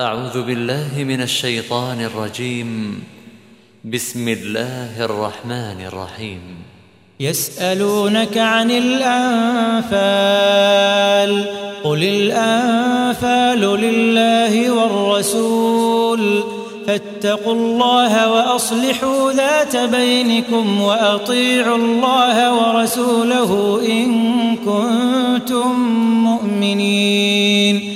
أعوذ بالله من الشيطان الرجيم. بسم الله الرحمن الرحيم. يسألونك عن الأنفال قل الأنفال لله والرسول. فاتقوا الله وأصلحوا ذات بينكم وأطيعوا الله ورسوله إن كنتم مؤمنين.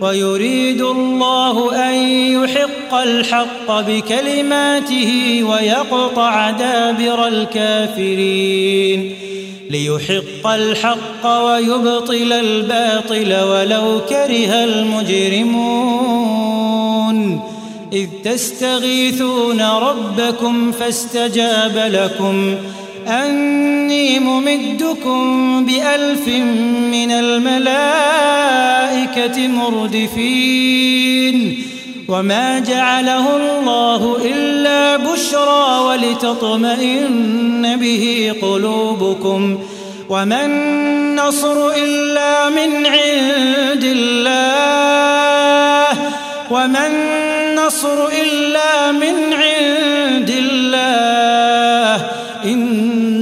ويريد الله أن يحق الحق بكلماته ويقطع دابر الكافرين ليحق الحق ويبطل الباطل ولو كره المجرمون إذ تستغيثون ربكم فاستجاب لكم أني ممدكم بألف من الملائكة مردفين. وما جعله الله إلا بشرى ولتطمئن به قلوبكم. وما النصر إلا من عند الله. وما النصر إلا من عند الله.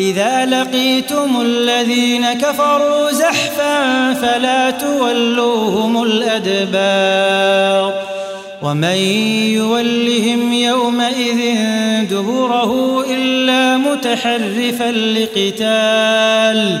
إذا لقيتم الذين كفروا زحفا فلا تولوهم الأدبار ومن يولهم يومئذ دبره إلا متحرفا لقتال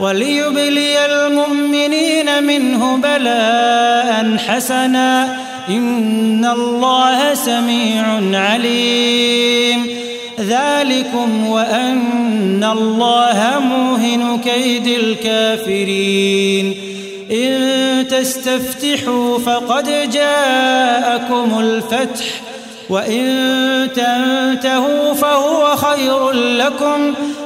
وليبلي المؤمنين منه بلاء حسنا. إن الله سميع عليم. ذلكم وأن الله موهن كيد الكافرين. إن تستفتحوا فقد جاءكم الفتح. وإن تنتهوا فهو خير لكم.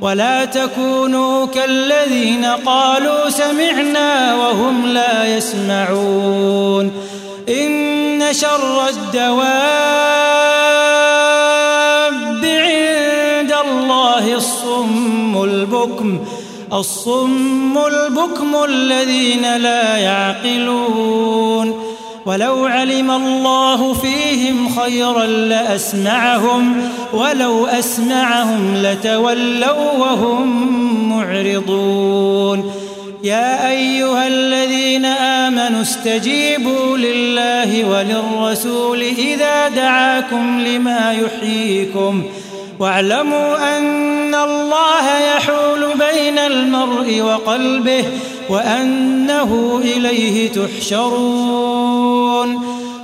ولا تكونوا كالذين قالوا سمعنا وهم لا يسمعون. إن شر الدواب عند الله الصم البكم الصم البكم الذين لا يعقلون. ولو علم الله فيهم خيرا لأسمعهم ولو أسمعهم لتولوا وهم معرضون. يا أيها الذين آمنوا استجيبوا لله وللرسول إذا دعاكم لما يحييكم. واعلموا أن الله يحول بين المرء وقلبه وأنه إليه تحشرون.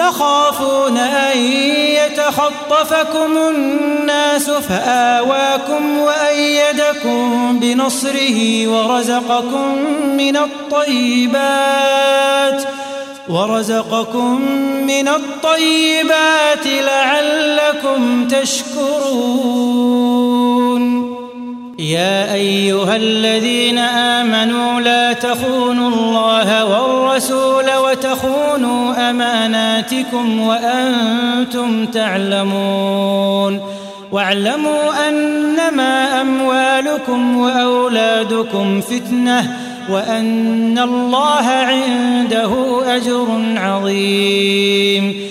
تخافون أن يتخطفكم الناس فآواكم وأيدكم بنصره ورزقكم من الطيبات ورزقكم من الطيبات لعلكم تشكرون يا أيها الذين آمنوا لا تخونوا الله والرسول وتخونوا أماناتكم وأنتم تعلمون واعلموا أنما أموالكم وأولادكم فتنة وأن الله عنده أجر عظيم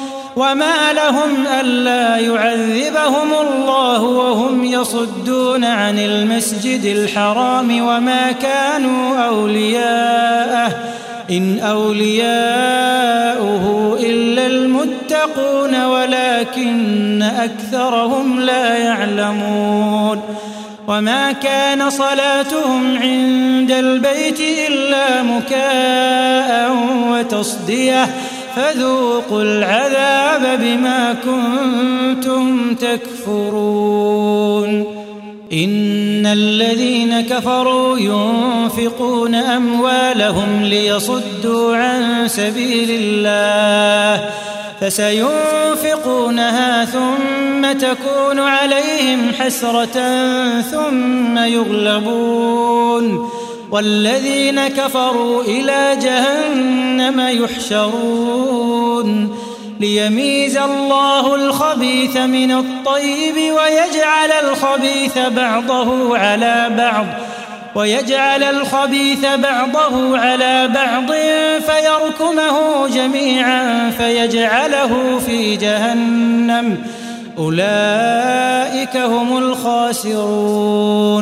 وما لهم ألا يعذبهم الله وهم يصدون عن المسجد الحرام وما كانوا أولياءه إن أولياؤه إلا المتقون ولكن أكثرهم لا يعلمون وما كان صلاتهم عند البيت إلا مكاء وتصدية فذوقوا العذاب بما كنتم تكفرون. إن الذين كفروا ينفقون أموالهم ليصدوا عن سبيل الله فسينفقونها ثم تكون عليهم حسرة ثم يغلبون. والذين كفروا إلى جهنم يحشرون ليميز الله الخبيث من الطيب ويجعل الخبيث بعضه على بعض ويجعل الخبيث بعضه على بعض فيركمه جميعا فيجعله في جهنم. أولئك هم الخاسرون.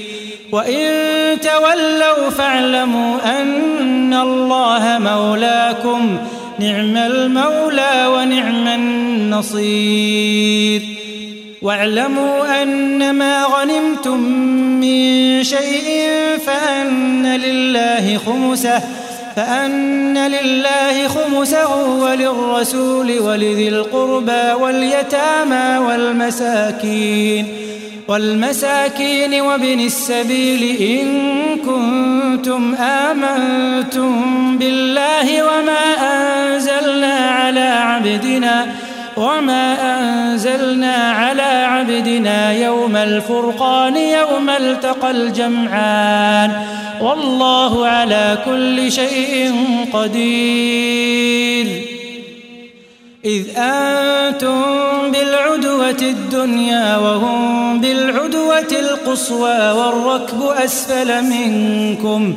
وإن تولوا فاعلموا أن الله مولاكم نعم المولى ونعم النصير. واعلموا أن ما غنمتم من شيء فأن لله خمسه فأن لله خمسه وللرسول ولذي القربى واليتامى والمساكين والمساكين وابن السبيل إن كنتم آمنتم بالله وما أنزلنا على عبدنا وما أنزلنا على عبدنا يوم الفرقان يوم التقى الجمعان. والله على كل شيء قدير. إذ أنتم بالعدوة الدنيا وهم بالعدوة القصوى والركب أسفل منكم.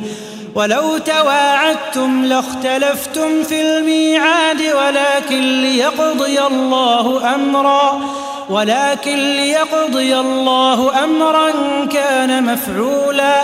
ولو تواعدتم لاختلفتم في الميعاد ولكن ليقضي الله أمرا ولكن ليقضي الله أمرا كان مفعولا.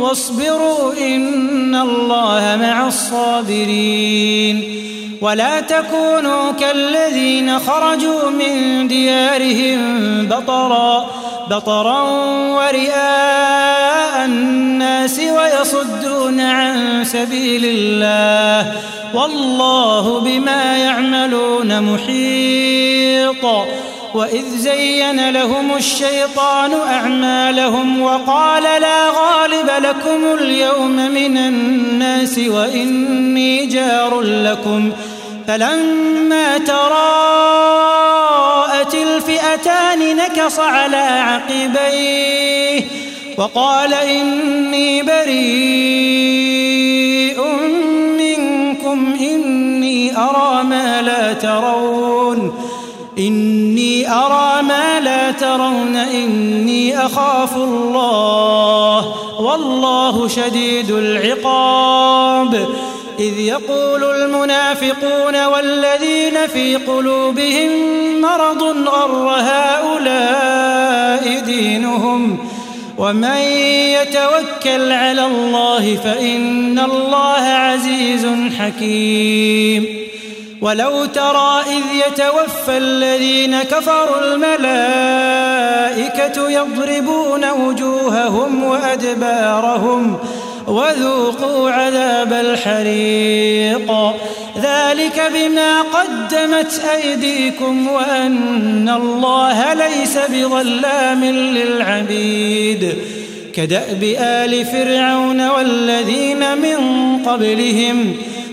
واصبروا إن الله مع الصابرين. ولا تكونوا كالذين خرجوا من ديارهم بطرا بطرا ورئاء الناس ويصدون عن سبيل الله. والله بما يعملون محيط. وإذ زين لهم الشيطان أعمالهم وقال لا غالب لكم اليوم من الناس وإني جار لكم فلما تراءت الفئتان نكص على عقبيه وقال إني بريء منكم إني أرى ما لا ترون إني أرى ما لا ترون إني أخاف الله. والله شديد العقاب. إذ يقول المنافقون والذين في قلوبهم مرض غر هؤلاء دينهم. ومن يتوكل على الله فإن الله عزيز حكيم. ولو ترى إذ يتوفى الذين كفروا الملائكة يضربون وجوههم وأدبارهم وذوقوا عذاب الحريق. ذلك بما قدمت أيديكم وأن الله ليس بظلام للعبيد. كدأب آل فرعون والذين من قبلهم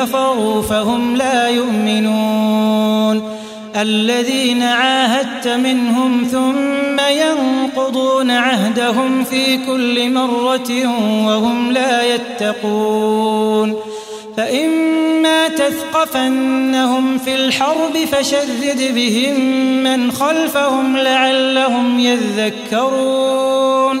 كفروا فهم لا يؤمنون. الذين عاهدت منهم ثم ينقضون عهدهم في كل مرة وهم لا يتقون. فإما تثقفنهم في الحرب فشرد بهم من خلفهم لعلهم يذكرون.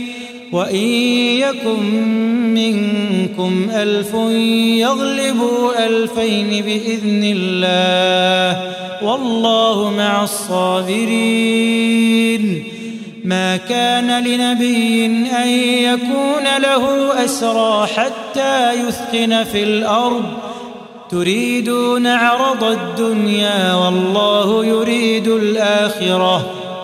وإن يكن منكم ألف يغلبوا ألفين بإذن الله والله مع الصابرين ما كان لنبي أن يكون له أسرى حتى يثقن في الأرض تريدون عرض الدنيا والله يريد الآخرة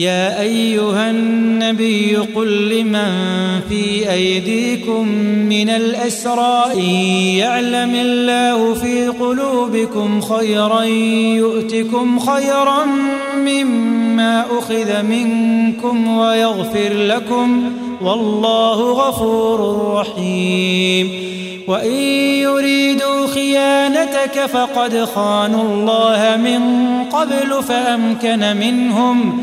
يا أيها النبي قل لمن في أيديكم من الأسرى إن يعلم الله في قلوبكم خيرا يؤتكم خيرا مما أخذ منكم ويغفر لكم والله غفور رحيم. وإن يريدوا خيانتك فقد خانوا الله من قبل فأمكن منهم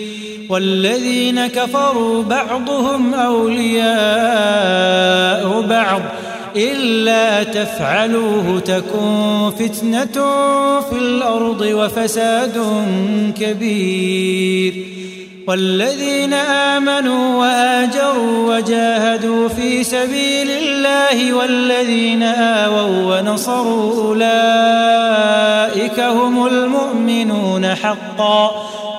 والذين كفروا بعضهم أولياء بعض إلا تفعلوه تكن فتنة في الأرض وفساد كبير. والذين آمنوا وآجروا وجاهدوا في سبيل الله والذين آووا ونصروا أولئك هم المؤمنون حقا.